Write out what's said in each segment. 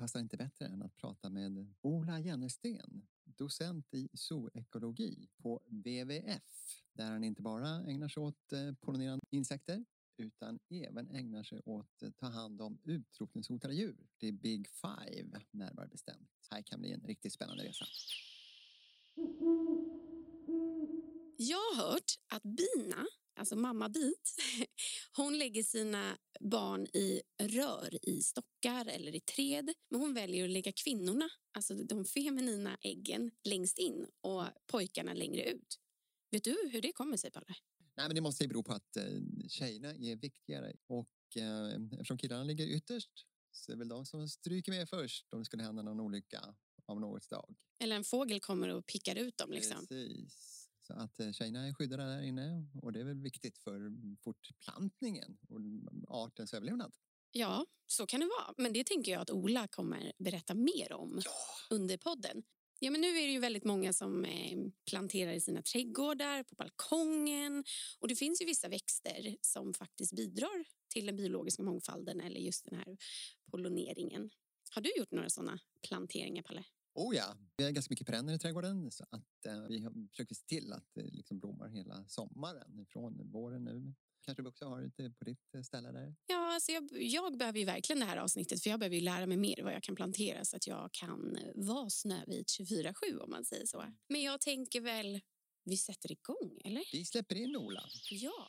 passar inte bättre än att prata med Ola Jennersten, docent i zoekologi på WWF, där han inte bara ägnar sig åt eh, pollinerande insekter utan även ägnar sig åt att ta hand om utrotningshotade djur. Det är Big Five närmare bestämt. Här kan bli en riktigt spännande resa. Jag har hört att bina, alltså mamma bit, hon lägger sina barn i rör i stockar eller i träd. Men hon väljer att lägga kvinnorna, alltså de feminina äggen, längst in och pojkarna längre ut. Vet du hur det kommer sig, Palle? Nej, men det måste ju bero på att eh, tjejerna är viktigare och eh, eftersom killarna ligger ytterst så är det väl de som stryker med först om det skulle hända någon olycka av något slag. Eller en fågel kommer och pickar ut dem. Liksom. Precis. Så att eh, tjejerna är skyddade där inne och det är väl viktigt för fortplantningen och artens överlevnad. Ja, så kan det vara. Men det tänker jag att Ola kommer berätta mer om Ja. under podden. Ja, men nu är det ju väldigt många som eh, planterar i sina trädgårdar, på balkongen. Och det finns ju vissa växter som faktiskt bidrar till den biologiska mångfalden eller just den här pollineringen. Har du gjort några sådana planteringar, Palle? Oh ja, vi har ganska mycket perenner i trädgården så att eh, vi har- försöker se till att det liksom blommar hela sommaren från våren nu. Kanske vi också har det på ditt eh, ställe där? Ja, alltså jag, jag behöver ju verkligen det här avsnittet för jag behöver ju lära mig mer vad jag kan plantera så att jag kan eh, vara Snövit 24-7 om man säger så. Men jag tänker väl, vi sätter igång, eller? Vi släpper in Ola. Ja.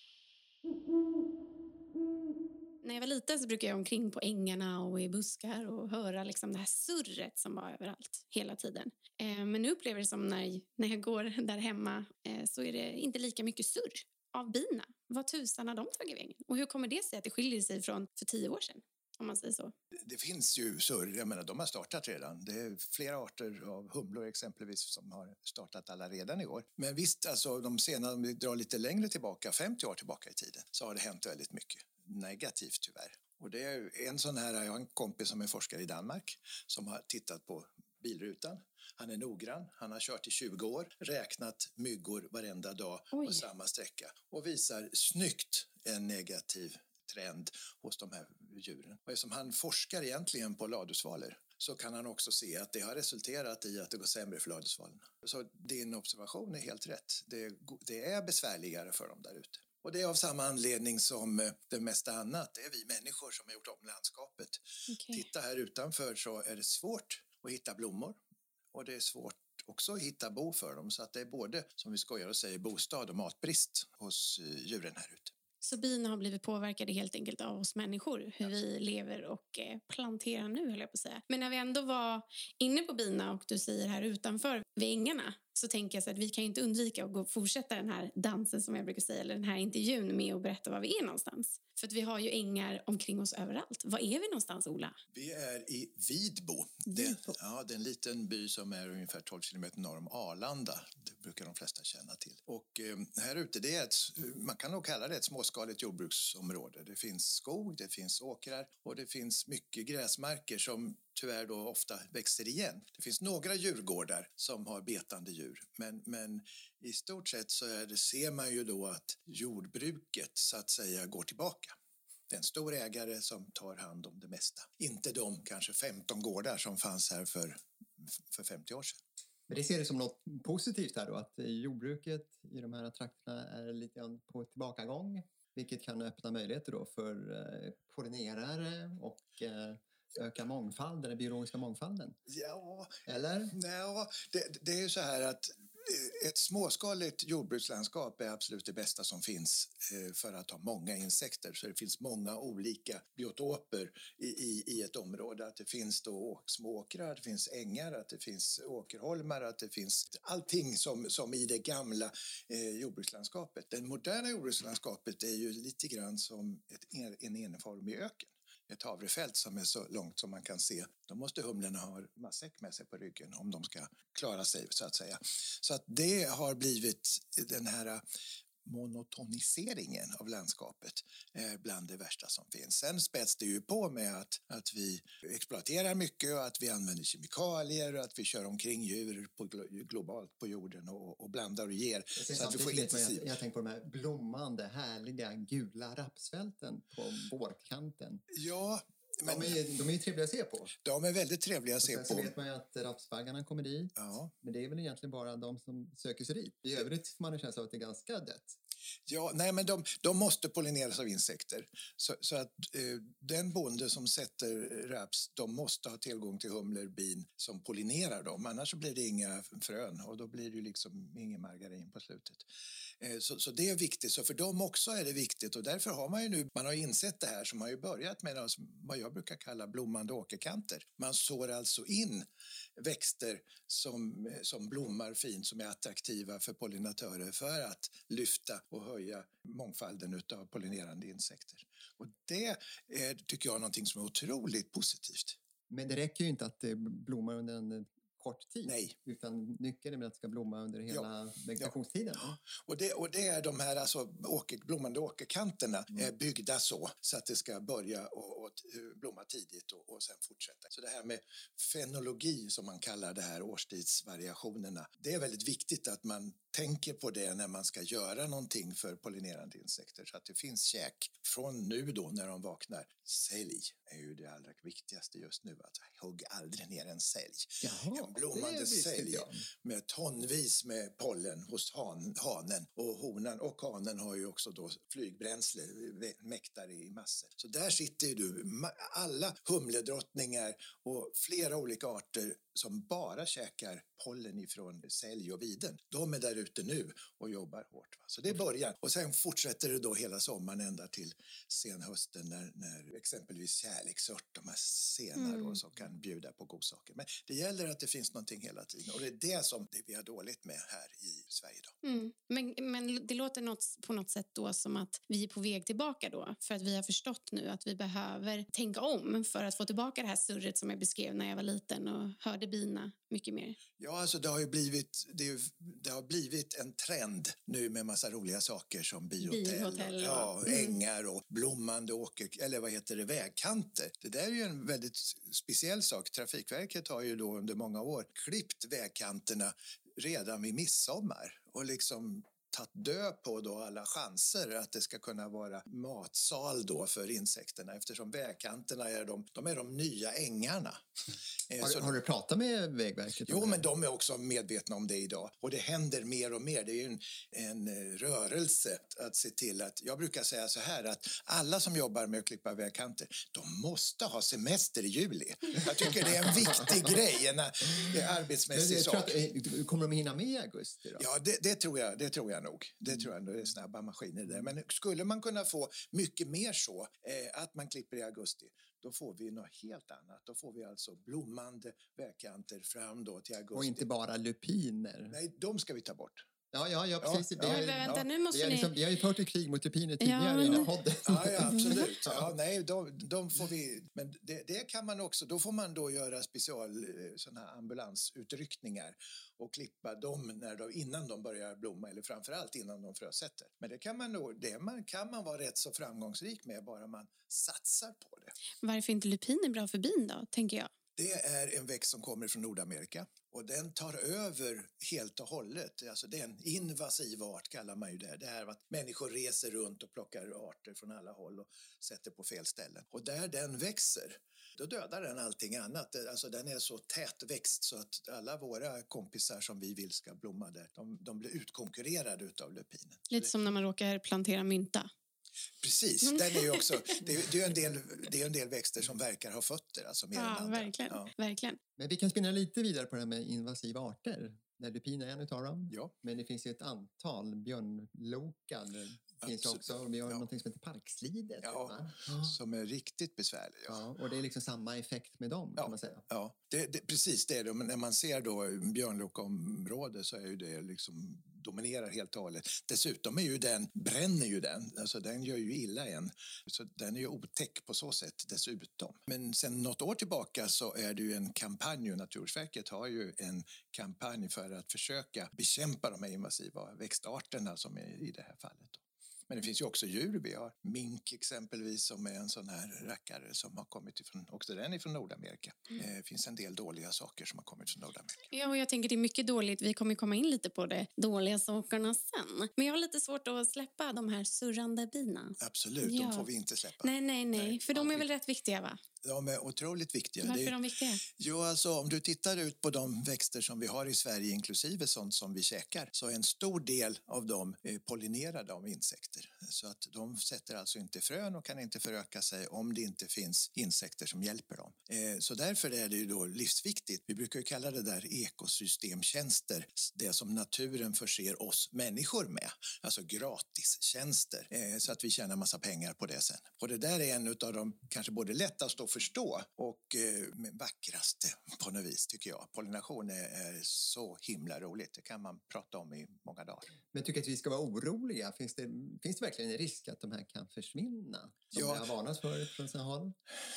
När jag var liten så brukade jag omkring på ängarna och i buskar och höra liksom det här surret som var överallt hela tiden. Eh, men nu upplever jag det som när, när jag går där hemma eh, så är det inte lika mycket surr av bina. Vad tusan har de tagit vägen? Och hur kommer det sig att det skiljer sig från för tio år sedan? Om man säger så. Det finns ju surr, jag menar de har startat redan. Det är flera arter av humlor exempelvis som har startat alla redan i år. Men visst, alltså de senare, om vi drar lite längre tillbaka, 50 år tillbaka i tiden, så har det hänt väldigt mycket. Negativt tyvärr. Och det är en sån här, jag har en kompis som är forskare i Danmark som har tittat på bilrutan. Han är noggrann, han har kört i 20 år, räknat myggor varenda dag Oj. på samma sträcka och visar snyggt en negativ trend hos de här djuren. Och eftersom han forskar egentligen på ladusvalor så kan han också se att det har resulterat i att det går sämre för ladusvalorna. Så din observation är helt rätt. Det det är besvärligare för dem där ute. Och det är av samma anledning som eh, det mesta annat. Det är vi människor som har gjort om landskapet. Okej. Titta här utanför så är det svårt att hitta blommor och det är svårt också att hitta bo för dem. Så att det är både, som vi skojar och säger, bostad och matbrist hos eh, djuren här ute. Så bina har blivit påverkade helt enkelt av oss människor, hur vi lever och eh, planterar nu höll jag på att säga. Men när vi ändå var inne på bina och du säger här utanför vid ängarna så tänker jag så att vi kan ju inte undvika att gå fortsätta den här dansen som jag brukar säga, eller den här intervjun med att berätta var vi är någonstans. För att vi har ju ängar omkring oss överallt. Var är vi någonstans, Ola? Vi är i Vidbo. Det, Vidbo. ja, det är en liten by som är ungefär 12 kilometer norr om Arlanda. Det brukar de flesta känna till. Och eh, här ute, det är ett, man kan nog kalla det ett småskaligt jordbruksområde. Det finns skog, det finns åkrar och det finns mycket gräsmarker som tyvärr då ofta växer igen. Det finns några djurgårdar som har betande djur, men, men i stort sett så är det, ser man ju då att jordbruket så att säga går tillbaka. Det är en stor ägare som tar hand om det mesta. Inte de kanske 15 gårdar som fanns här för, för 50 år sedan. Men det ser det som något positivt här då, att jordbruket i de här trakterna är lite grann på tillbakagång, vilket kan öppna möjligheter då för eh, pollinerare och eh, öka mångfalden, den biologiska mångfalden. Ja, Eller? ja det, det är ju så här att eh, ett småskaligt jordbrukslandskap är absolut det bästa som finns eh, för att ha många insekter. Så det finns många olika biotoper i, i, i ett område. Att det finns då små åkrar, att det finns ängar, att det finns åkerholmar, att det finns allting som, som i det gamla eh, jordbrukslandskapet. Det moderna jordbrukslandskapet är ju lite grann som ett, en, en enformig öken ett havrefält som är så långt som man kan se. Då måste humlorna ha matsäck med sig på ryggen om de ska klara sig så att säga. Så att det har blivit den här monotoniseringen av landskapet eh, bland det värsta som finns. Sen späds det ju på med att, att vi exploaterar mycket och att vi använder kemikalier och att vi kör omkring djur på, glo- globalt på jorden och, och blandar och ger. Så att vi får att- jag tänker på de här blommande, härliga, gula rapsfälten på vårkanten. Ja, Men de, är, de är ju trevliga att se på. de är väldigt trevliga att se sen så på. vet man ju att rapsbaggarna kommer dit. Ja. Men det är väl egentligen bara de som söker sig dit. I övrigt får man en känsla av att det är ganska dött. Ja, nej, men de, de måste pollineras av insekter. Så, så att eh, den bonde som sätter raps, de måste ha tillgång till humlor, bin som pollinerar dem. Annars så blir det inga frön och då blir det ju liksom ingen margarin på slutet. Eh, så, så det är viktigt. Så för dem också är det viktigt och därför har man ju nu, man har insett det här som har ju börjat med vad jag brukar kalla blommande åkerkanter. Man sår alltså in växter som, som blommar fint, som är attraktiva för pollinatörer för att lyfta och höja mångfalden av pollinerande insekter. Och det är, tycker jag är någonting som är otroligt positivt. Men det räcker ju inte att det blommar under en kort tid. Nej. Utan nyckeln är att det ska blomma under hela vegetationstiden. Och det, och det är de här alltså, åker, blommande åkerkanterna Mm. är byggda så, så att det ska börja och, och eh, blomma tidigt och, och sen fortsätta. Så det här med fenologi som man kallar det här, årstidsvariationerna, det är väldigt viktigt att man tänker på det när man ska göra någonting för pollinerande insekter så att det finns käk från nu då när de vaknar. Sälj är ju det allra viktigaste just nu, att hugg aldrig ner en sälj. Jaha, en blommande jag. med tonvis med pollen hos han, hanen och honan och hanen har ju också då flygbränsle, mäktar i massor. Så där sitter ju du, alla humledrottningar och flera olika arter som bara käkar pollen ifrån sälj och viden. De är där ute nu och jobbar hårt. Va? Så det är början. Och sen fortsätter det då hela sommaren ända till senhösten när, när exempelvis kärleksört, de här sena då, Mm. som kan bjuda på godsaker. Men det gäller att det finns någonting hela tiden och det är det som det vi har dåligt med här i Sverige idag. Mm. Men, men det låter något, på något sätt då som att vi är på väg tillbaka då. För att vi har förstått nu att vi behöver tänka om för att få tillbaka det här surret som jag beskrev när jag var liten och hörde bina mycket mer. Ja, alltså det har ju blivit, det, ju- det har blivit en trend nu med massa roliga saker som bihotell, ja. ja, Mm. ängar och blommande åker, eller vad heter det, vägkanter. Det där är ju en väldigt speciell sak. Trafikverket har ju då under många år klippt vägkanterna redan vid midsommar och liksom tagit död på då alla chanser att det ska kunna vara matsal då för insekterna eftersom vägkanterna är de, de, är de nya ängarna. Eh, Har, så- har du pratat med Vägverket? Jo, men de är också medvetna om det idag. Och det händer mer och mer. Det är ju en, en eh, rörelse att se till att... Jag brukar säga så här att alla som jobbar med att klippa vägkanter, de måste ha semester i juli. Jag tycker det är en viktig grej, en, Men arbetsmässig sak. att, eh, kommer de hinna med i augusti? Då? Ja, det, det, tror jag, det tror jag nog. Det tror jag nog. Är snabba maskiner där. Men skulle man kunna få mycket mer så, eh, att man klipper i augusti, då får vi något helt annat. Då får vi alltså blommande vägkanter fram då till augusti. Och inte bara lupiner? Nej, de ska vi ta bort. Ja, ja, ja precis. Ja, Men ju- vänta, ja, nu måste ni... liksom, vi har ju fört ett krig mot lupiner Ja, tidigare i den här men- podden. Ja, ja absolut. Ja, nej, de, de får vi, men det, det kan man också, då får man då göra special eh, såna här ambulansutryckningar och klippa dem när de, innan de börjar blomma eller framförallt innan de frösätter. Men det kan man nog, det man, kan man vara rätt så framgångsrik med bara man satsar på det. Varför inte lupin är bra för bin då, tänker jag. Det är en växt som kommer från Nordamerika och den tar över helt och hållet. Alltså det är en invasiv art kallar man ju det. Det här att människor reser runt och plockar arter från alla håll och sätter på fel ställen. Och där den växer, då dödar den allting annat. Alltså den är så tätväxt så att alla våra kompisar som vi vill ska blomma där, de, de blir utkonkurrerade utav lupinen. Lite som när man råkar plantera mynta. Precis, den är ju också, det är, det är en del, det är en del växter som verkar ha fötter, alltså mer än Ja, andra. verkligen. Ja. verkligen. Men vi kan spinna lite vidare på det här med invasiva arter. Lupin är en utav dem. Ja. Men det finns ju ett antal. Björnlokan finns Absolut. också. Och vi har Ja. något som heter parkslidet. Ja. va? Som är riktigt besvärlig. Ja. Ja, och det är liksom samma effekt med dem Ja. kan man säga. Ja, det, det, precis det är det. Men när man ser då björnlokområde så är ju det liksom dominerar helt och hållet. Dessutom är ju den, bränner ju den, alltså den gör ju illa en. Så den är ju otäck på så sätt dessutom. Men sen något år tillbaka så är det ju en kampanj och Naturvårdsverket har ju en kampanj för att försöka bekämpa de här invasiva växtarterna som är i det här fallet. Men det finns ju också djur. Vi har mink exempelvis som är en sån här rackare som har kommit ifrån, också den ifrån Nordamerika. Eh, Det finns en del dåliga saker som har kommit från Nordamerika. Ja, och jag tänker det är mycket dåligt. Vi kommer komma in lite på det dåliga sakerna sen. Men jag har lite svårt att släppa de här surrande bina. Absolut, Ja. de får vi inte släppa. Nej, nej, nej. Nej, För de är väl rätt viktiga, va? De är otroligt viktiga. Varför är de viktiga? Jo, alltså om du tittar ut på de växter som vi har i Sverige, inklusive sånt som vi käkar, så är en stor del av dem eh, pollinerade av insekter. Så att de sätter alltså inte frön och kan inte föröka sig om det inte finns insekter som hjälper dem. Eh, så därför är det ju då livsviktigt. Vi brukar ju kalla det där ekosystemtjänster, det som naturen förser oss människor med, alltså gratistjänster, eh, så att vi tjänar massa pengar på det sen. Och det där är en av de kanske både lättaste att förstå och eh, vackraste på något vis tycker jag. Pollination är, så himla roligt. Det kan man prata om i många dagar. Men tycker att vi ska vara oroliga? Finns det, finns det verkligen en risk att de här kan försvinna? Som Ja. det har varnats för från sina håll?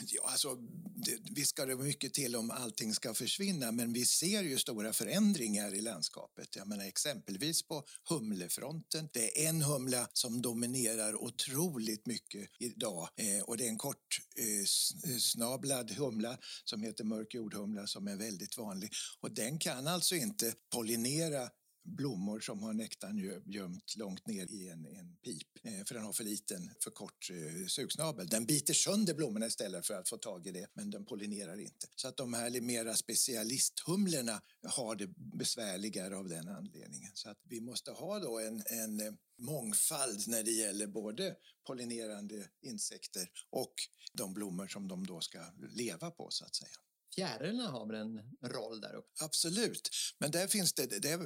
Ja, alltså, det, visst ska det mycket till om allting ska försvinna men vi ser ju stora förändringar i landskapet. Jag menar exempelvis på humlefronten. Det är en humla som dominerar otroligt mycket idag eh, och det är en kort eh, s- snablad humla som heter mörk jordhumla som är väldigt vanlig och den kan alltså inte pollinera blommor som har nektarn gömt långt ner i en, en pip eh, för den har för liten, för kort eh, sugsnabel. Den biter sönder blommorna istället för att få tag i det, men den pollinerar inte. Så att de här mera specialisthumlorna har det besvärligare av den anledningen. Så att vi måste ha då en, en eh, mångfald när det gäller både pollinerande insekter och de blommor som de då ska leva på så att säga. Fjärilarna har väl en roll där uppe? Absolut, men där finns det, det, är,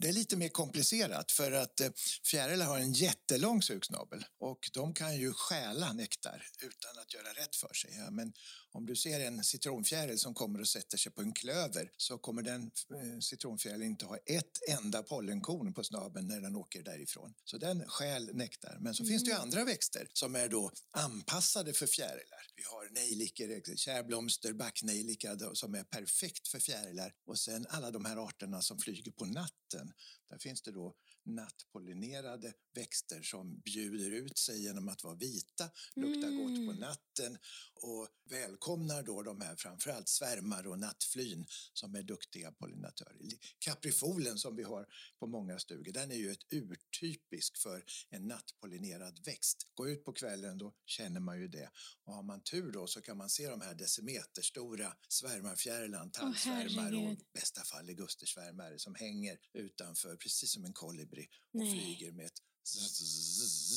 det är lite mer komplicerat för att eh, fjärilar har en jättelång sugsnabel och de kan ju stjäla nektar utan att göra rätt för sig. Ja, men om du ser en citronfjäril som kommer och sätter sig på en klöver så kommer den eh, citronfjärilen inte ha ett enda pollenkorn på snabeln när den åker därifrån. Så den stjäl nektar. Men så finns det ju andra växter som är då anpassade för fjärilar. Vi har nejlikor, kärblomster, backnejlika då, som är perfekt för fjärilar. Och sen alla de här arterna som flyger på natten. Där finns det då nattpollinerade växter som bjuder ut sig genom att vara vita, lukta gott på Mm. natten och välkomnar då de här framförallt svärmar och nattflyn som är duktiga pollinatörer. Kaprifolen som vi har på många stugor, den är ju ett urtypisk för en nattpollinerad växt. Gå ut på kvällen, då känner man ju det. Och har man tur då så kan man se de här decimeterstora svärmarfjärilarna, tallsvärmar och herregud. i bästa fall ligustersvärmare som hänger utanför precis som en kolibri och Nej. flyger med ett Ah.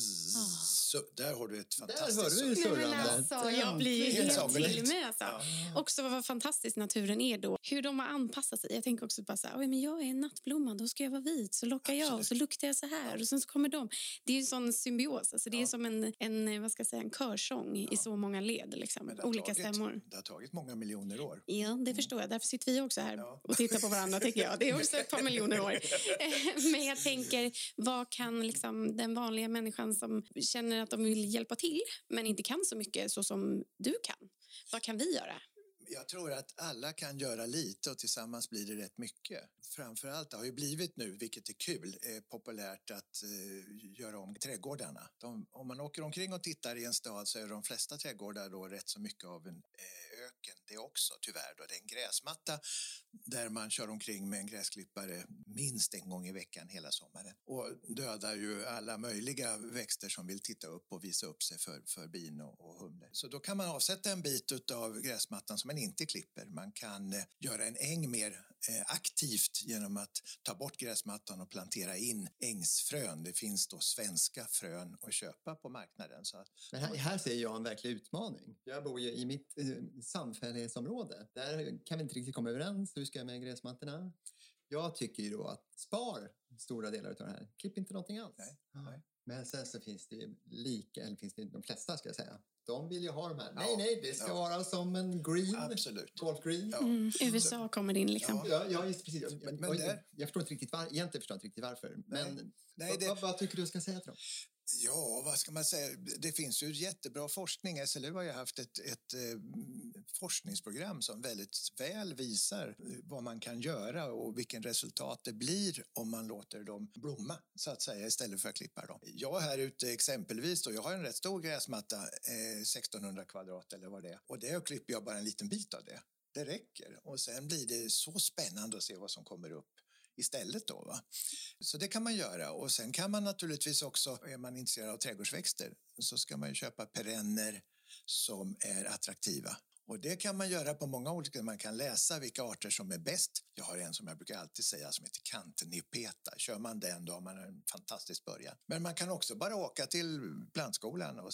Så, där har du ett fantastiskt hör du ju surr. Nej, men surrandet. alltså, jag blir ju Helt helt till mig. Alltså. Ja. Också vad fantastisk naturen är då. Hur de har anpassat sig. Jag tänker också bara så här, "Oj, men jag är en nattblomma, då ska jag vara vit. Så lockar jag och så Absolut. luktar jag så här och sen så kommer de. Det är ju en sån symbios. Alltså, det är Ja. som en, en, vad ska jag säga, en körsång i Ja. så många led. Liksom. Men det har Olika tagit, stämmor. Det har tagit många miljoner år. Ja, det förstår jag. Därför sitter vi också här Ja. och tittar på varandra. tycker jag. Det är också ett par miljoner år. Men jag tänker, vad kan liksom den vanliga människan som känner att de vill hjälpa till men inte kan så mycket så som du kan? Vad kan vi göra? Jag tror att alla kan göra lite och tillsammans blir det rätt mycket. Framförallt det har ju blivit nu, vilket är kul, är populärt att eh, göra om trädgårdarna. De, om man åker omkring och tittar i en stad så är de flesta trädgårdar då rätt så mycket av en eh, öken det också tyvärr. Då. Det är en gräsmatta där man kör omkring med en gräsklippare minst en gång i veckan hela sommaren och dödar ju alla möjliga växter som vill titta upp och visa upp sig för, för bin och, och humlor. Så då kan man avsätta en bit av gräsmattan som man inte klipper. Man kan eh, göra en äng mer aktivt genom att ta bort gräsmattan och plantera in ängsfrön. Det finns då svenska frön att köpa på marknaden. Så Men här, här ser jag en verklig utmaning. Jag bor ju i mitt eh, samfällighetsområde. Där kan vi inte riktigt komma överens. Hur ska jag med gräsmattorna? Jag tycker ju då att spar stora delar av det här. Klipp inte någonting alls. Nej, nej. Men sen så finns det ju lika, eller finns det de flesta ska jag säga. De vill ju ha de här. Ja, Nej, nej, det ska ja. vara som en green, absolut. golf green. Ja. Mm, USA kommer in liksom. Ja. Ja, ja, just precis. Jag, Men- men jag, jag förstår inte riktigt var, egentligen förstår inte riktigt varför. Men Nej, vad, det- vad, vad tycker du ska säga till dem? Ja, vad ska man säga? Det finns ju jättebra forskning. SLU har ju haft ett, ett eh, forskningsprogram som väldigt väl visar eh, vad man kan göra och vilken resultat det blir om man låter dem blomma så att säga istället för att klippa dem. Jag här ute exempelvis då, jag har en rätt stor gräsmatta, eh, 1600 kvadrat eller vad det är och där klipper jag bara en liten bit av det. Det räcker och sen blir det så spännande att se vad som kommer upp istället då. Va? Så det kan man göra och sen kan man naturligtvis också, är man intresserad av trädgårdsväxter så ska man ju köpa perenner som är attraktiva. Och det kan man göra på många olika Man kan läsa vilka arter som är bäst. Jag har en som jag brukar alltid säga som heter Cantenipeta. Kör man den då har man en fantastisk början. Men man kan också bara åka till plantskolan och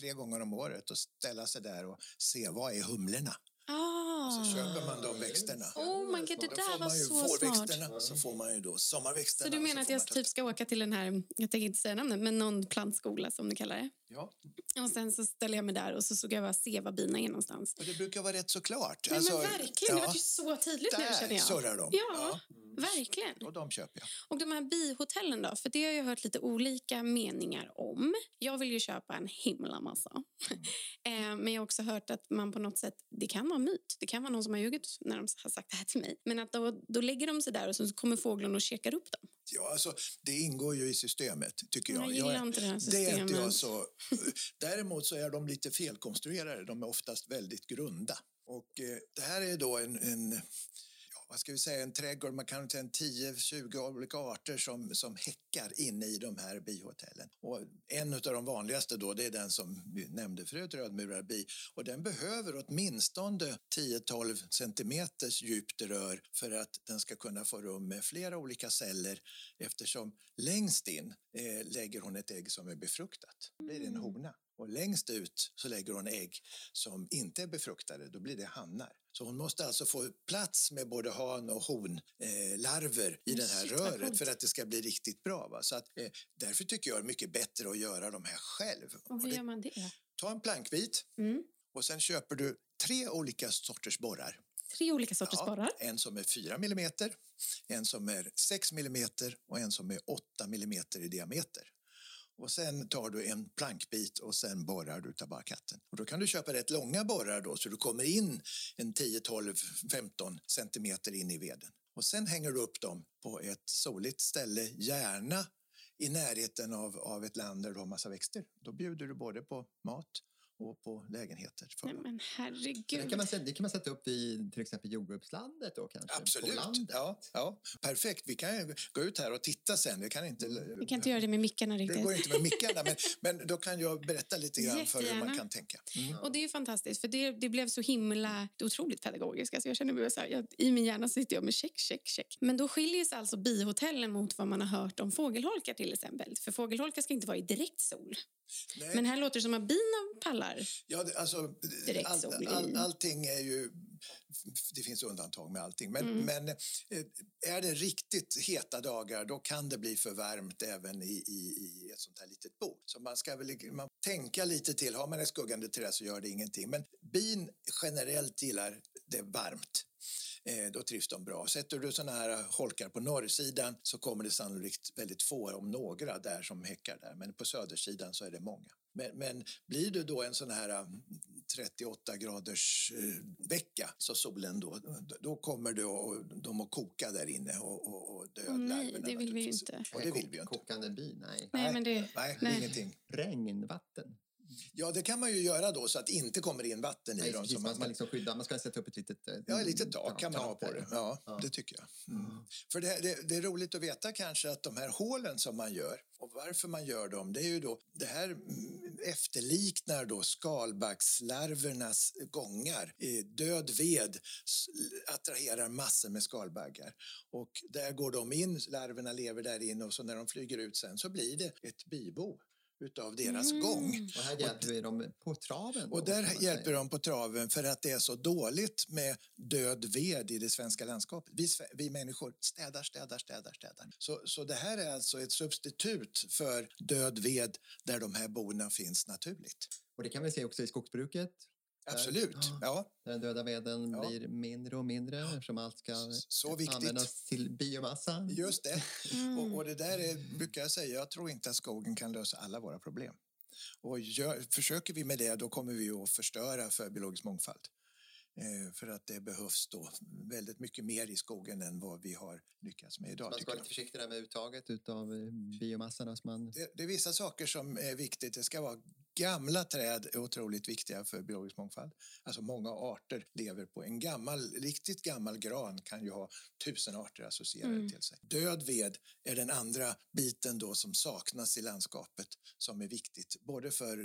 tre gånger om året och ställa sig där och se vad är humlorna. Ah. Så köper man de växterna. Oh my god, det där var så smart. vårväxterna så får man ju då sommarväxterna. Så du menar att får jag typ ska åka till den här, jag tänker inte säga namnet, men någon plantskola som du kallar det. Ja, Och sen så ställer jag mig där och så ska jag bara se var bina är någonstans. och det brukar vara rätt så klart. Nej, Alltså, men verkligen, det ja, var ju så tydligt nu känner Där jag. surrar de. Ja, verkligen. Och de köper jag. Och de här bihotellen då? För det har jag hört lite olika meningar om. Jag vill ju köpa en himla massa. eh, men jag har också hört att man på något sätt, det kan vara myt. Det kan vara någon som har ljugit när de har sagt det här till mig. Men att då, då lägger de sig där och så kommer fågeln och käkar upp dem. Ja, alltså, det ingår ju i systemet, tycker jag. Jag gillar är- inte det här Det är inte systemet. jag så... Däremot så är de lite felkonstruerade. De är oftast väldigt grunda. Och eh, det här är då en, en vad ska vi säga, en trädgård, man kan en 10-20 olika arter som, som häckar inne i de här bihotellen. Och en av de vanligaste då, det är den som vi nämnde förut, rödmurarbi. Och den behöver åtminstone 10-12 centimeters djupt rör för att den ska kunna få rum med flera olika celler eftersom längst in eh, lägger hon ett ägg som är befruktat. Då blir det en hona. Och längst ut så lägger hon ägg som inte är befruktade, då blir det hannar. Så hon måste alltså få plats med både han och honlarver eh, larver i det här röret för att det ska bli riktigt bra. Va? Så att, eh, därför tycker jag det är mycket bättre att göra de här själv. Och Och hur det, gör man det? ta en plankbit Mm. och sen köper du tre olika sorters borrar. Tre olika sorters Ja, borrar. En som är 4 mm, en som är 6 mm och en som är 8 mm i diameter. Och sen tar du en plankbit och sen borrar du tabakhatten. Och då kan du köpa rätt långa borrar då så du kommer in en 10, 12, 15 centimeter in i veden. Och sen hänger du upp dem på ett soligt ställe, gärna i närheten av, av ett land där du har massa växter. Då bjuder du både på mat och på lägenheter. För Nej men Det herregud. kan, man, sätta- det kan man sätta upp i till exempel jordgubbslandet då kanske? På Absolut. Ja, ja, perfekt. Vi kan ju gå ut här och titta sen. Vi kan inte, Vi kan inte göra det med mickarna det riktigt. går inte med mickarna, men, men då kan jag berätta lite grann för hur man Jättegärna. kan tänka. Och det är ju fantastiskt för det, det blev så himla det otroligt pedagogiskt. Alltså jag känner mig så här, jag, I min hjärna sitter jag med check, check, check. Men då skiljer sig alltså bihotellen mot vad man har hört om fågelholkar till exempel. För fågelholkar ska inte vara i direkt sol. Nej, Men här låter det som att bina pallar. Ja, det- alltså, Direkt all, i. all, allting är ju... Det finns undantag med allting. Men, Mm. men eh, är det riktigt heta dagar då kan det bli för varmt även i, i, i ett sånt här litet bo. Så man ska väl man tänka lite till. Har man ett skuggande träd så gör det ingenting. Men bin generellt gillar det varmt. Eh, då trivs de bra. Sätter du såna här holkar på norrsidan så kommer det sannolikt väldigt få, om några, där som häckar där. Men på södersidan så är det många. Men, men blir det då en sån här mm, 38 graders eh, vecka, så solen då, då kommer det och, de att koka där inne och, och, och dö Åh, nej, det vill vi ju inte. Och det vill vi ju inte. Kokande by, nej. Nej, men det... Nej, Nej. ingenting. Regnvatten. Ja, det kan man ju göra då så att det inte kommer in vatten i Nej, dem. precis, Så man man, ska liksom skydda, man ska sätta upp ett litet... eh, Ja, ett litet tak kan man ha på det. Ja, Ja. det tycker jag. Mm. För det, det, det är roligt att veta kanske att de här hålen som man gör och varför man gör dem, det är ju då det här mm, efterliknar då skalbaggslarvernas gångar. Död ved attraherar massor med skalbaggar och där går de in, larverna lever där inne och så när de flyger ut sen så blir det ett bibo utav deras Mm. gång. Och här hjälper vi dem på traven. Och då, där hjälper säga. de på traven för att det är så dåligt med död ved i det svenska landskapet. Vi, vi människor städar, städar, städar, städar. Så, så det här är alltså ett substitut för död ved där de här bona finns naturligt. Och det kan vi se också i skogsbruket. Absolut. Ja. Ja, Där den döda veden Ja. blir mindre och mindre eftersom allt ska så viktigt. användas till biomassa. Just det. Mm. Och, och det där är, brukar jag säga, jag tror inte att skogen kan lösa alla våra problem. Och gör, försöker vi med det, då kommer vi att förstöra för biologisk mångfald. Eh, för att det behövs då väldigt mycket mer i skogen än vad vi har lyckats med idag. Man ska vara lite försiktig där med uttaget av biomassan. Så man, Det, det är vissa saker som är viktigt. Det ska vara Gamla träd är otroligt viktiga för biologisk mångfald. Alltså många arter lever på en gammal, riktigt gammal gran kan ju ha tusen arter associerade Mm. till sig. Död ved är den andra biten då som saknas i landskapet som är viktigt både för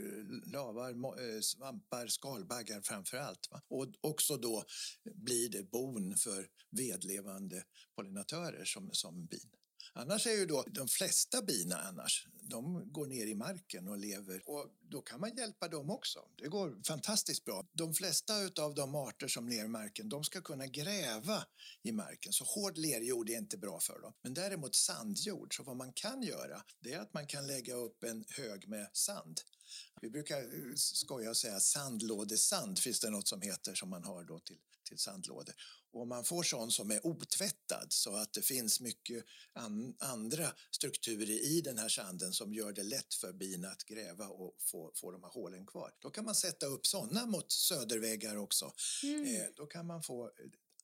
lavar, eh, svampar, skalbaggar framför allt. Va? Och också då blir det bon för vedlevande pollinatörer som, som bin. Annars är ju då de flesta bina annars, de går ner i marken och lever och då kan man hjälpa dem också. Det går fantastiskt bra. De flesta av de arter som ner i marken, de ska kunna gräva i marken. Så hård lerjord är inte bra för dem. Men däremot sandjord, så vad man kan göra, det är att man kan lägga upp en hög med sand. Vi brukar eh, skoja och säga sandlådesand finns det något som heter som man har då till, till sandlådor. Och man får sån som är otvättad så att det finns mycket an, andra strukturer i den här sanden som gör det lätt för bina att gräva och få, få de här hålen kvar. Då kan man sätta upp såna mot söderväggar också. Mm. Eh, då kan man få eh,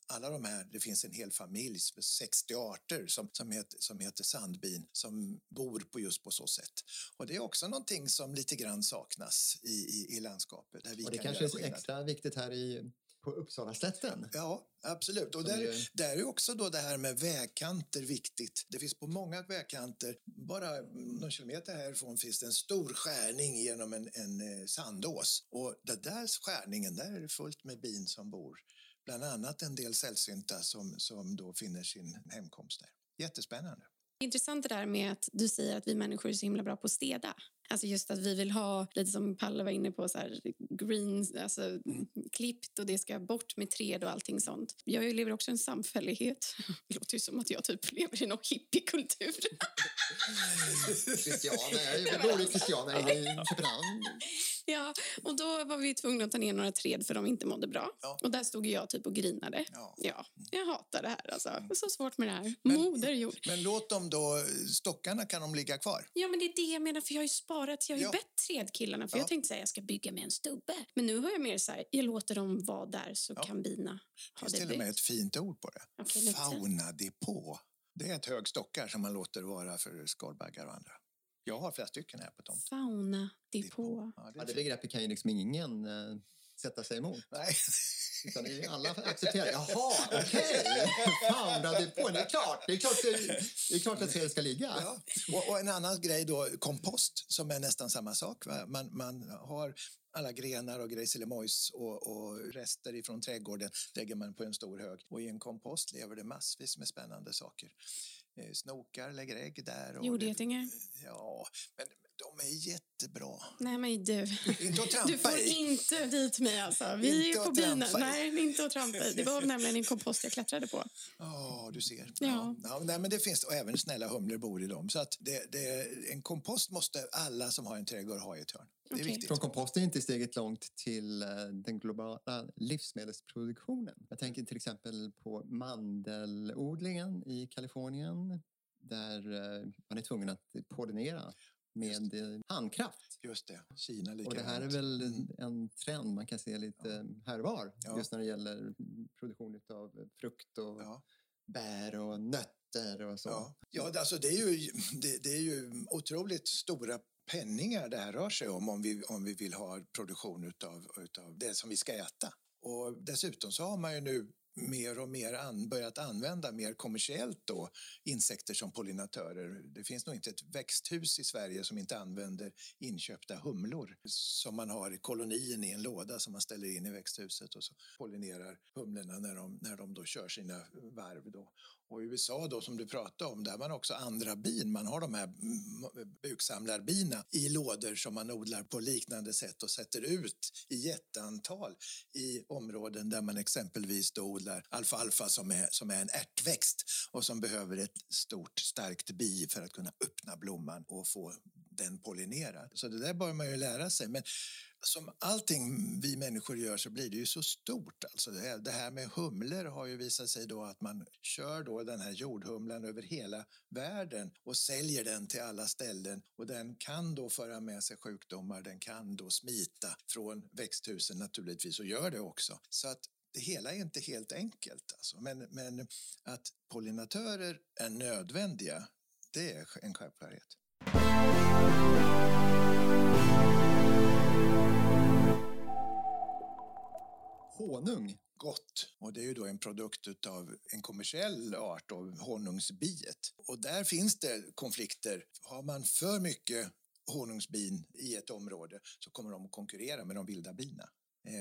alla de här, det finns en hel familj, 60 arter som, som, heter, som heter sandbin som bor på just på så sätt. Och det är också någonting som lite grann saknas i, i, i landskapet. Där vi Och det kan kanske är extra viktigt här i, på Uppsalaslätten. Ja, absolut. Och där, ju- där är också då det här med vägkanter viktigt. Det finns på många vägkanter, bara någon kilometer härifrån finns det en stor skärning genom en, en eh, sandås. Och den där skärningen, där är det fullt med bin som bor. Bland annat en del sällsynta som, som då finner sin hemkomst där. Jättespännande. Intressant det där med att du säger att vi människor är så himla bra på att städa. Alltså just att vi vill ha, lite som Palle var inne på, så här, green, alltså, klippt och det ska bort med träd och allting sånt. Jag lever också i en samfällighet. Det låter ju som att jag typ lever i någon hippiekultur. Christiana ju bor i Christiana i Köpenhamn. ja, och då var vi tvungna att ta ner några träd för de inte mådde bra. Ja. Och där stod jag typ och grinade. Ja. Ja, jag hatar det här alltså. Det är så svårt med det här. Men- Moder jord. Men låt dem då, stockarna kan de ligga kvar. Ja, men det är det jag menar, för jag har ju sparat. Jag har ju Ja. bett trädkillarna, för Ja. jag tänkte säga jag ska bygga med en stubbe. Men nu har jag mer så här, jag låter dem vara där så Ja. kan bina Det ha finns det till och med ett fint ord på det. Lite. Faunadepå. Det är ett hög stockar som man låter vara för skalbaggar och andra. Jag har flera stycken här på tomten. Fauna depå. Ja, det Ja, det begreppet kan ju liksom ingen eh, sätta sig emot. Nej. Utan det är ju alla accepterar. Jaha, okej. Fauna på. Det är klart. Det är klart, det, det är klart att trädet ska ligga. Ja. Och, och en annan grej då, kompost, som är nästan samma sak. Va? Man, man har alla grenar och grejselemojs och, och rester ifrån trädgården lägger man på en stor hög. Och i en kompost lever det massvis med spännande saker. Eh, Snokar lägger ägg där. Och Jordgetingar? Ja, men de är jättebra. Nej, men du. Inte att Du trampa får i. inte dit mig alltså. Vi Inte är på bina. Nej, inte att trampa i. Det var nämligen en kompost jag klättrade på. Ja, du ser. Ja. Ja, nej, men det finns, och även snälla humlor bor i dem. Så att det, det, en kompost måste alla som har en trädgård ha i ett hörn. Det är Okej. viktigt. Från kompost är inte steget långt till eh, den globala livsmedelsproduktionen. Jag tänker till exempel på mandelodlingen i Kalifornien där eh, man är tvungen att pollinera med eh, handkraft. Just det. Kina likadant. Och det här är väl Mm. en- en trend man kan se lite här och var Ja. just när det gäller produktion av frukt och Ja. bär och nötter och så. Ja, ja alltså det, är ju, det, det är ju otroligt stora penningar det här rör sig om om vi, om vi vill ha produktion utav, utav det som vi ska äta. Och dessutom så har man ju nu mer och mer an, börjat använda mer kommersiellt då insekter som pollinatörer. Det finns nog inte ett växthus i Sverige som inte använder inköpta humlor som man har i kolonien i en låda som man ställer in i växthuset och så pollinerar humlorna när de, när de då kör sina varv. Då. Och i USA då som du pratade om, där har man också andra bin. Man har de här buksamlarbina i lådor som man odlar på liknande sätt och sätter ut i jätteantal i områden där man exempelvis då odlar alfalfa som är, som är en ärtväxt och som behöver ett stort starkt bi för att kunna öppna blomman och få den pollinerar. Så det där bör man ju lära sig. Men som allting vi människor gör så blir det ju så stort. Alltså det, här, det här med humlor har ju visat sig då att man kör då den här jordhumlan över hela världen och säljer den till alla ställen och den kan då föra med sig sjukdomar, den kan då smita från växthusen naturligtvis och gör det också. Så att det hela är inte helt enkelt. Alltså. Men, men att pollinatörer är nödvändiga, det är en självklarhet. Honung. Gott. Och det är ju då en produkt av en kommersiell art av honungsbiet. Och där finns det konflikter. Har man för mycket honungsbin i ett område så kommer de att konkurrera med de vilda bina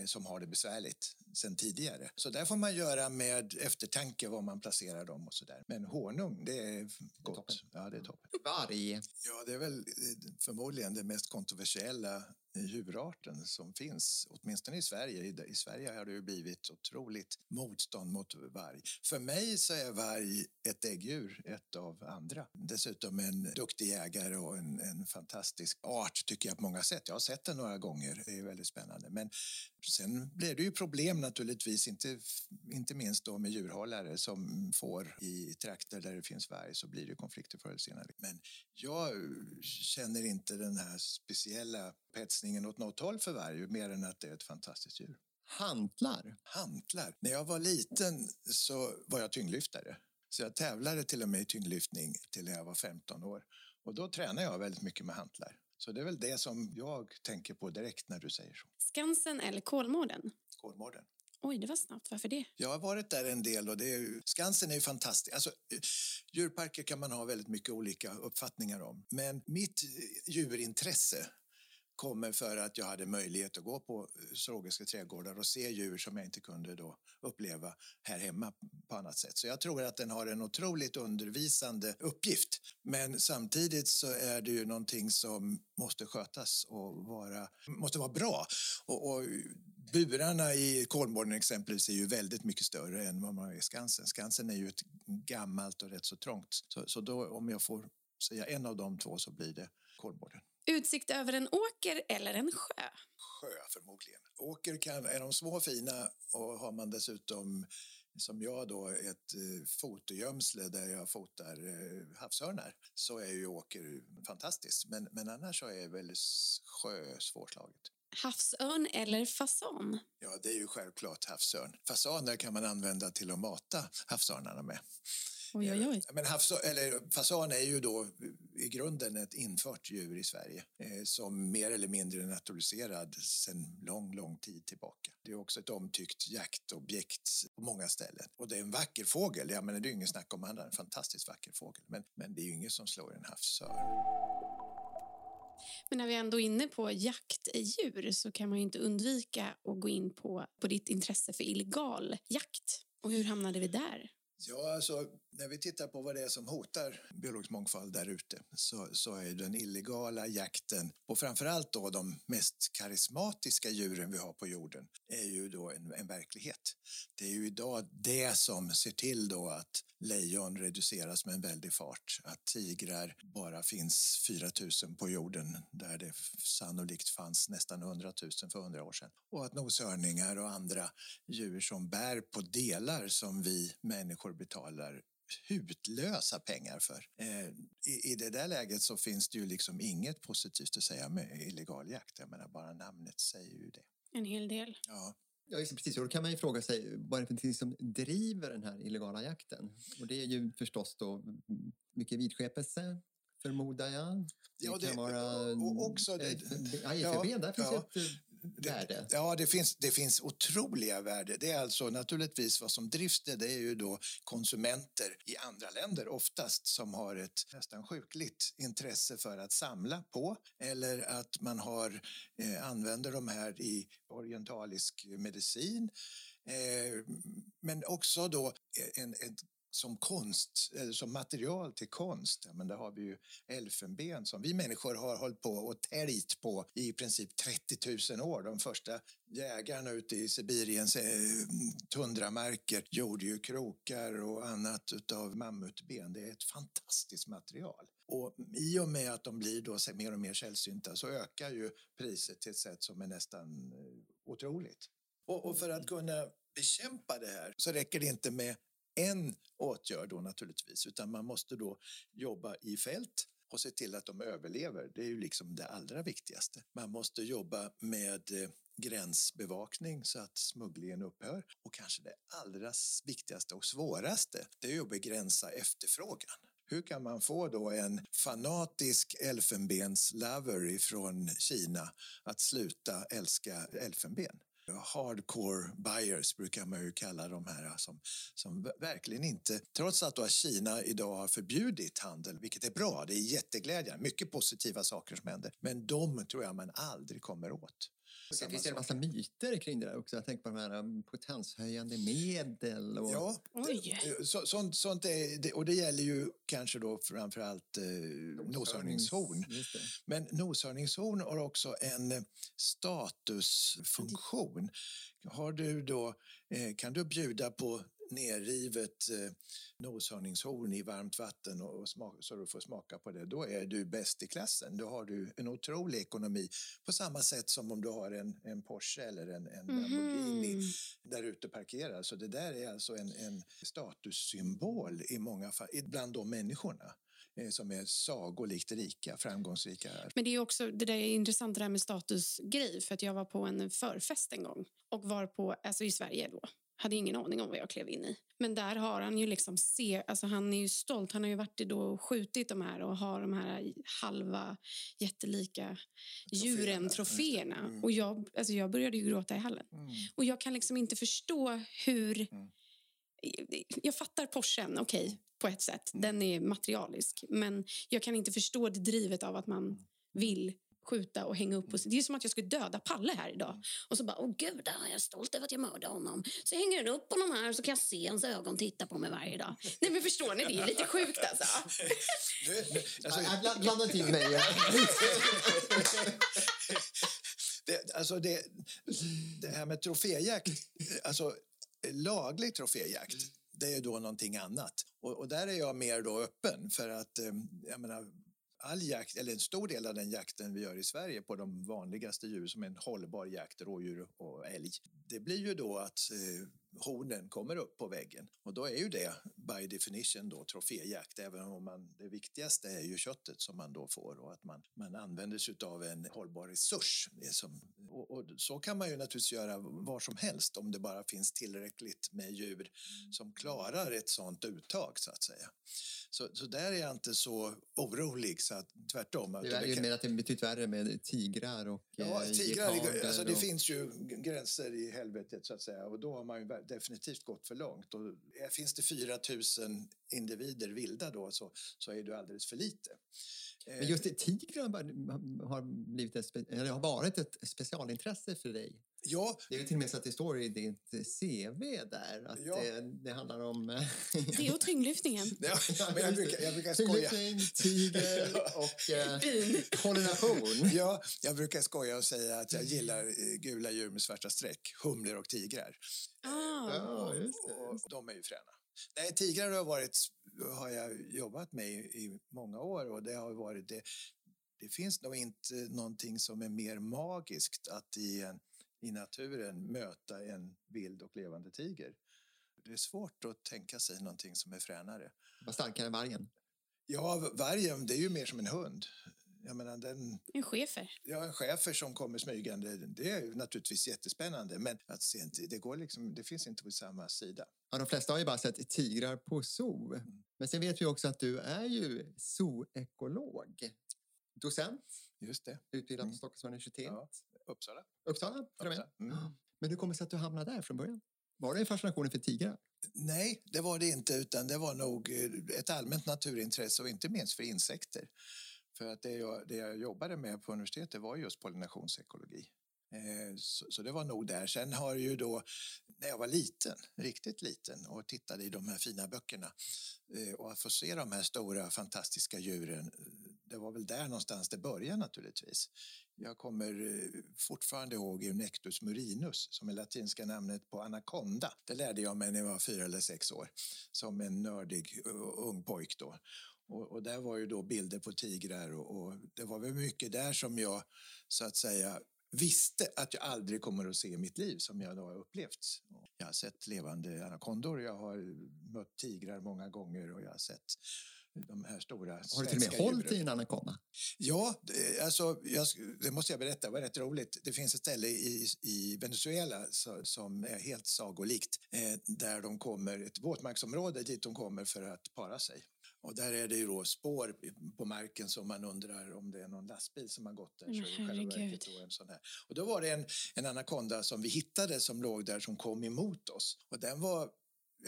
som har det besvärligt sen tidigare. Så där får man göra med eftertanke var man placerar dem och sådär. Men honung, det är gott. toppen. ja, det är toppen. Varg. Ja, det är väl eh, förmodligen det mest kontroversiella djurarten som finns, åtminstone i Sverige. I, Sverige har det ju blivit otroligt motstånd mot varg. För mig så är varg ett äggdjur, ett av andra. Dessutom en duktig jägare och en, en fantastisk art tycker jag på många sätt. Jag har sett den några gånger, det är väldigt spännande. Men sen blir det ju problem naturligtvis, inte, inte minst då med djurhållare som får i trakter där det finns varg så blir det konflikter förr eller senare. Men jag känner inte den här speciella hetsningen åt något håll för varg, mer än att det är ett fantastiskt djur. Hantlar. Hantlar. När jag var liten så var jag tyngdlyftare. Så jag tävlade till och med i tyngdlyftning till när jag var 15 år. Och då tränade jag väldigt mycket med hantlar. Så det är väl det som jag tänker på direkt när du säger så. Skansen eller Kolmården? Kolmården. Oj, det var snabbt. Varför det? Jag har varit där en del och det är ju, Skansen är ju fantastisk. Alltså, djurparker kan man ha väldigt mycket olika uppfattningar om. Men mitt djurintresse kommer för att jag hade möjlighet att gå på eh, zoologiska trädgårdar och se djur som jag inte kunde då uppleva här hemma på annat sätt. Så jag tror att den har en otroligt undervisande uppgift. Men samtidigt så är det ju någonting som måste skötas och vara, måste vara bra. Och, och burarna i Kolmården exempelvis är ju väldigt mycket större än vad man har i Skansen. Skansen är ju ett gammalt och rätt så trångt. Så, så då, om jag får säga en av de två så blir det Kolmården. Utsikt över en åker eller en sjö? Sjö förmodligen. Åker kan, är de små och fina och har man dessutom som jag då ett eh, fotogömsle där jag fotar eh, havsörnar så är ju åker fantastiskt. Men, men annars så är väl sjö svårslaget. Havsörn eller fasan? Ja, det är ju självklart havsörn. Fasaner kan man använda till att mata havsörnarna med. Oj, oj, oj. Men havs, eller fasan är ju då i grunden ett infört djur i Sverige eh, som mer eller mindre är naturaliserad sedan lång, lång tid tillbaka. Det är också ett omtyckt jaktobjekt på många ställen. Och det är en vacker fågel, ja, men det är ingen snack om annat, en fantastiskt vacker fågel. Men, men det är ju inget som slår en havsörn. Men när vi ändå är inne på jaktdjur så kan man ju inte undvika att gå in på, på ditt intresse för illegal jakt. Och hur hamnade vi där? Ja, alltså, när vi tittar på vad det är som hotar biologisk mångfald där ute så, så är den illegala jakten på framförallt då de mest karismatiska djuren vi har på jorden är ju då en, en verklighet. Det är ju idag det som ser till då att lejon reduceras med en väldig fart, att tigrar bara finns 4 000 på jorden där det sannolikt fanns nästan 100 000 för 100 år sedan och att noshörningar och andra djur som bär på delar som vi människor betalar hutlösa pengar för. Eh, i, I det där läget så finns det ju liksom inget positivt att säga med illegal jakt. Jag menar, bara namnet säger ju det. En hel del. Ja. Ja, just precis. Och då kan man ju fråga sig vad är det för som driver den här illegala jakten? Och det är ju förstås då mycket vidskepelse, förmodar jag. Ja, det, kan vara... och också... Det, ja, FFB, ja, där finns ja. ett värde. Ja, det finns, det finns otroliga värden. Det är alltså naturligtvis vad som drivs det, det är ju då konsumenter i andra länder oftast som har ett nästan sjukligt intresse för att samla på eller att man har, eh, använder de här i orientalisk medicin. Eh, men också då en, en som konst, eller som material till konst. Men där har vi ju elfenben som vi människor har hållit på och täljt på i princip 30 000 år. De första jägarna ute i Sibiriens eh, tundramarker gjorde ju krokar och annat utav mammutben. Det är ett fantastiskt material. Och i och med att de blir då mer och mer sällsynta så ökar ju priset till ett sätt som är nästan eh, otroligt. Och, och för att kunna bekämpa det här så räcker det inte med en åtgärd då naturligtvis, utan man måste då jobba i fält och se till att de överlever. Det är ju liksom det allra viktigaste. Man måste jobba med eh, gränsbevakning så att smugglingen upphör. Och kanske det allra viktigaste och svåraste, det är att begränsa efterfrågan. Hur kan man få då en fanatisk elfenbenslover från Kina att sluta älska elfenben? Hardcore buyers brukar man ju kalla de här som, som verkligen inte, trots att då Kina idag har förbjudit handel, vilket är bra, det är jätteglädjande, mycket positiva saker som händer, men de tror jag man aldrig kommer åt. Det finns en massa myter kring det där också. Jag tänker på de här um, potenshöjande medel. Och... Ja, det, så, sånt, sånt är, och det gäller ju kanske då framför allt eh, noshörningshorn. Men noshörningshorn har också en statusfunktion. Har du då, eh, kan du bjuda på nerrivet eh, noshörningshorn i varmt vatten och smak, så du får smaka på det, då är du bäst i klassen. Då har du en otrolig ekonomi på samma sätt som om du har en, en Porsche eller en, en Lamborghini mm. där ute parkerad. Så det där är alltså en, en statussymbol i många fall, bland de människorna eh, som är sagolikt rika, framgångsrika. Men det är också det där är intressant det där med statusgrej för att jag var på en förfest en gång och var på, alltså i Sverige då hade ingen aning om vad jag klev in i. Men där har han ju liksom se, alltså han är ju stolt. Han har ju varit då och skjutit de här och har de här halva jättelika djuren, troféerna. Mm. Och jag, alltså jag började ju gråta i hallen. Mm. Och jag kan liksom inte förstå hur... Mm. Jag fattar Porschen, okej, okay, på ett sätt. Mm. Den är materialisk. Men jag kan inte förstå det drivet av att man mm. vill skjuta och hänga upp. Och, det är som att jag skulle döda Palle här idag. Och så bara, åh gud, jag är stolt över att jag mördade honom. Så jag hänger upp honom här så kan jag se hans ögon titta på mig varje dag. Nej men förstår ni, det är lite sjukt alltså. alltså jag blandar inte in mig. det, alltså det, det här med troféjakt, alltså laglig troféjakt, det är då någonting annat. Och, och, där är jag mer då öppen för att eh, jag menar, all jakt, eller en stor del av den jakten vi gör i Sverige på de vanligaste djur som är en hållbar jakt, rådjur och älg, det blir ju då att eh, hornen kommer upp på väggen och då är ju det by definition då troféjakt även om man, det viktigaste är ju köttet som man då får och att man, man använder sig av en hållbar resurs. Som, och, och, så kan man ju naturligtvis göra var som helst om det bara finns tillräckligt med djur som klarar ett sådant uttag så att säga. Så, så där är jag inte så orolig, så att, tvärtom. Du är ju kan... att det är betydligt värre med tigrar och Ja, eh, tigrar, alltså, det och... finns ju gränser i helvetet så att säga och då har man ju definitivt gått för långt. Och eh, finns det 4 000 individer vilda då så, så är det alldeles för lite. Eh, Men just tigrar har, blivit ett, har varit ett specialintresse för dig. Ja. Det är till och med så att det står i ditt CV där att ja. det, det, handlar om... det är tyngdlyftningen. Ja, men jag brukar, jag brukar skoja. tiger och eh, pollination. Ja, jag brukar skoja och säga att jag gillar eh, gula djur med svarta streck, humlor och tigrar. Ah. Ja, just det, det. De är ju fräna. Nej, tigrar har, varit, har jag jobbat med i, i många år och det har varit det. Det finns nog inte någonting som är mer magiskt att i, en, i naturen möta en vild och levande tiger. Det är svårt att tänka sig någonting som är fränare. Vad starkare än vargen? Ja, vargen det är ju mer som en hund. Jag menar, den, en chefer. Ja, en chefer som kommer smygande. Det är naturligtvis jättespännande, men att se, det, går liksom, det finns inte på samma sida. Ja, de flesta har ju bara sett tigrar på zoo. Mm. Men sen vet vi också att du är ju zooekolog. Docent. Just det. Utbildad mm. på Stockholms universitet. Ja, Uppsala. Uppsala, Uppsala. Mm. Men hur kommer det sig att du hamnade där från början? Var det en fascination för tigrar? Nej, det var det inte, utan det var nog eh, ett allmänt naturintresse och inte minst för insekter. För att det jag, det jag jobbade med på universitetet var just pollinationsekologi. Eh, så, så, det var nog där. Sen har ju då, när jag var liten, riktigt liten och tittade i de här fina böckerna eh, och att få se de här stora fantastiska djuren, det var väl där någonstans det började naturligtvis. Jag kommer eh, fortfarande ihåg Eunectus murinus som är latinska namnet på anakonda. Det lärde jag mig när jag var fyra eller sex år som en nördig eh, ung pojk då. Och, och, där var ju då bilder på tigrar och, och, det var väl mycket där som jag så att säga visste att jag aldrig kommer att se i mitt liv som jag då har upplevt. Jag har sett levande anakondor, jag har mött tigrar många gånger och jag har sett de här stora Har du till och med hållit i en anakonda? Ja, det, alltså, jag, det måste jag berätta. Det var rätt roligt. Det finns ett ställe i, i Venezuela så, som är helt sagolikt eh, där de kommer, ett våtmarksområde dit de kommer för att para sig. Och där är det ju då spår på marken som man undrar om det är någon lastbil som har gått där. Men så herregud. då en sån här. Och då var det en, en anakonda som vi hittade som låg där som kom emot oss. Och den var,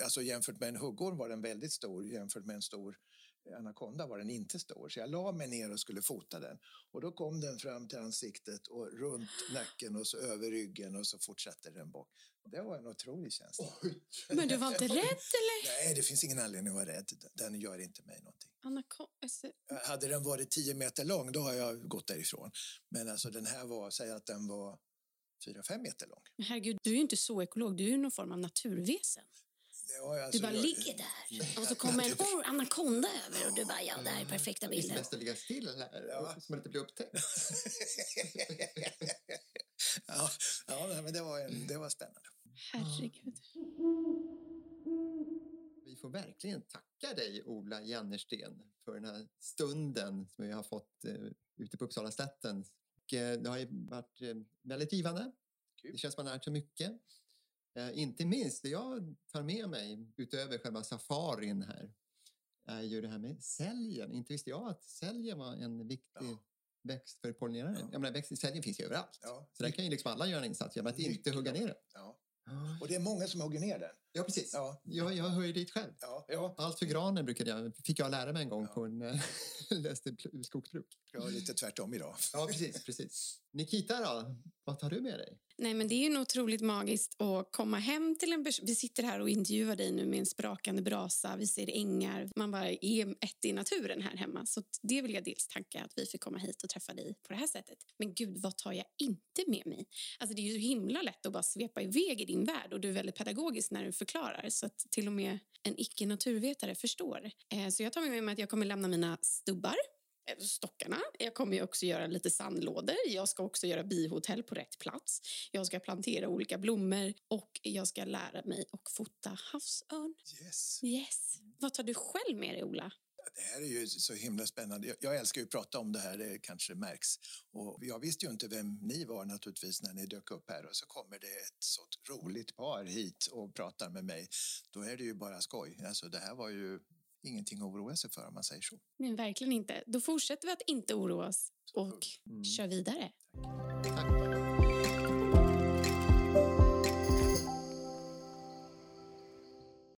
alltså jämfört med en huggorm var den väldigt stor, jämfört med en stor anakonda var den inte stor. Så jag la mig ner och skulle fota den. Och då kom den fram till ansiktet och runt nacken och så över ryggen och så fortsatte den bak. Det var en otrolig känsla. Men du var inte rädd eller? Nej, det finns ingen anledning att vara rädd. Den gör inte mig någonting. Anako alltså, Hade den varit 10 meter lång, då har jag gått därifrån. Men alltså den här var, säg att den var 4-5 meter lång. men herregud, du är ju inte så ekolog. Du är ju någon form av naturväsen. Det var Du alltså, bara jag- ligger där och så kommer en or- anakonda över och du bara, ja, det här är perfekta Det är bilden. bäst att ligga still här, Ja. så man inte blir upptäckt. ja, ja, men det var, en, det var spännande. Herregud. Vi får verkligen tacka dig, Ola Jennersten, för den här stunden som vi har fått eh, ute på Uppsalaslätten. Och, eh, det har ju varit eh, väldigt givande. Kul. Det känns som man har lärt sig mycket. Eh, inte minst det jag tar med mig utöver själva safarin här är ju det här med säljen. Inte visste jag att säljen var en viktig Ja. växt för pollinerare. Ja. Jag menar, växt, säljen finns ju överallt. Ja, Så där kan ju liksom alla göra en insats genom att inte hugga ner den. ja. Och det är många som hugger ner den. Ja, precis. Ja, Jag, jag hör ju dit själv. ja, ja. Allt för granen brukade jag, fick jag lära mig en gång Ja. på en eh, läste skogsbruk. Jag var lite tvärtom idag. Ja, precis, precis. Nikita då, vad tar du med dig? Nej, men det är ju otroligt magiskt att komma hem till en. Vi sitter här och intervjuar dig nu med en sprakande brasa. Vi ser ängar. Man bara är ett i naturen här hemma. Så det vill jag dels tacka att vi fick komma hit och träffa dig på det här sättet. Men gud, vad tar jag inte med mig? Alltså det är ju så himla lätt att bara svepa iväg i din värld och du är väldigt pedagogisk när du förklarar så att till och med en icke-naturvetare förstår. Eh, Så jag tar med mig att jag kommer lämna mina stubbar eh, stockarna. Jag kommer också göra lite sandlådor. Jag ska också göra bihotell på rätt plats. Jag ska plantera olika blommor och jag ska lära mig att fota havsörn. Yes. Yes. Vad tar du själv med dig, Ola? Det här är ju så himla spännande. Jag- Jag älskar ju att prata om det här, det kanske märks. Och jag visste ju inte vem ni var naturligtvis när ni dök upp här och så kommer det ett så roligt par hit och pratar med mig. Då är det ju bara skoj. Alltså det här var ju ingenting att oroa sig för om man säger så. Nej, verkligen inte. Då fortsätter vi att inte oroa oss och Mm. kör vidare. Tack.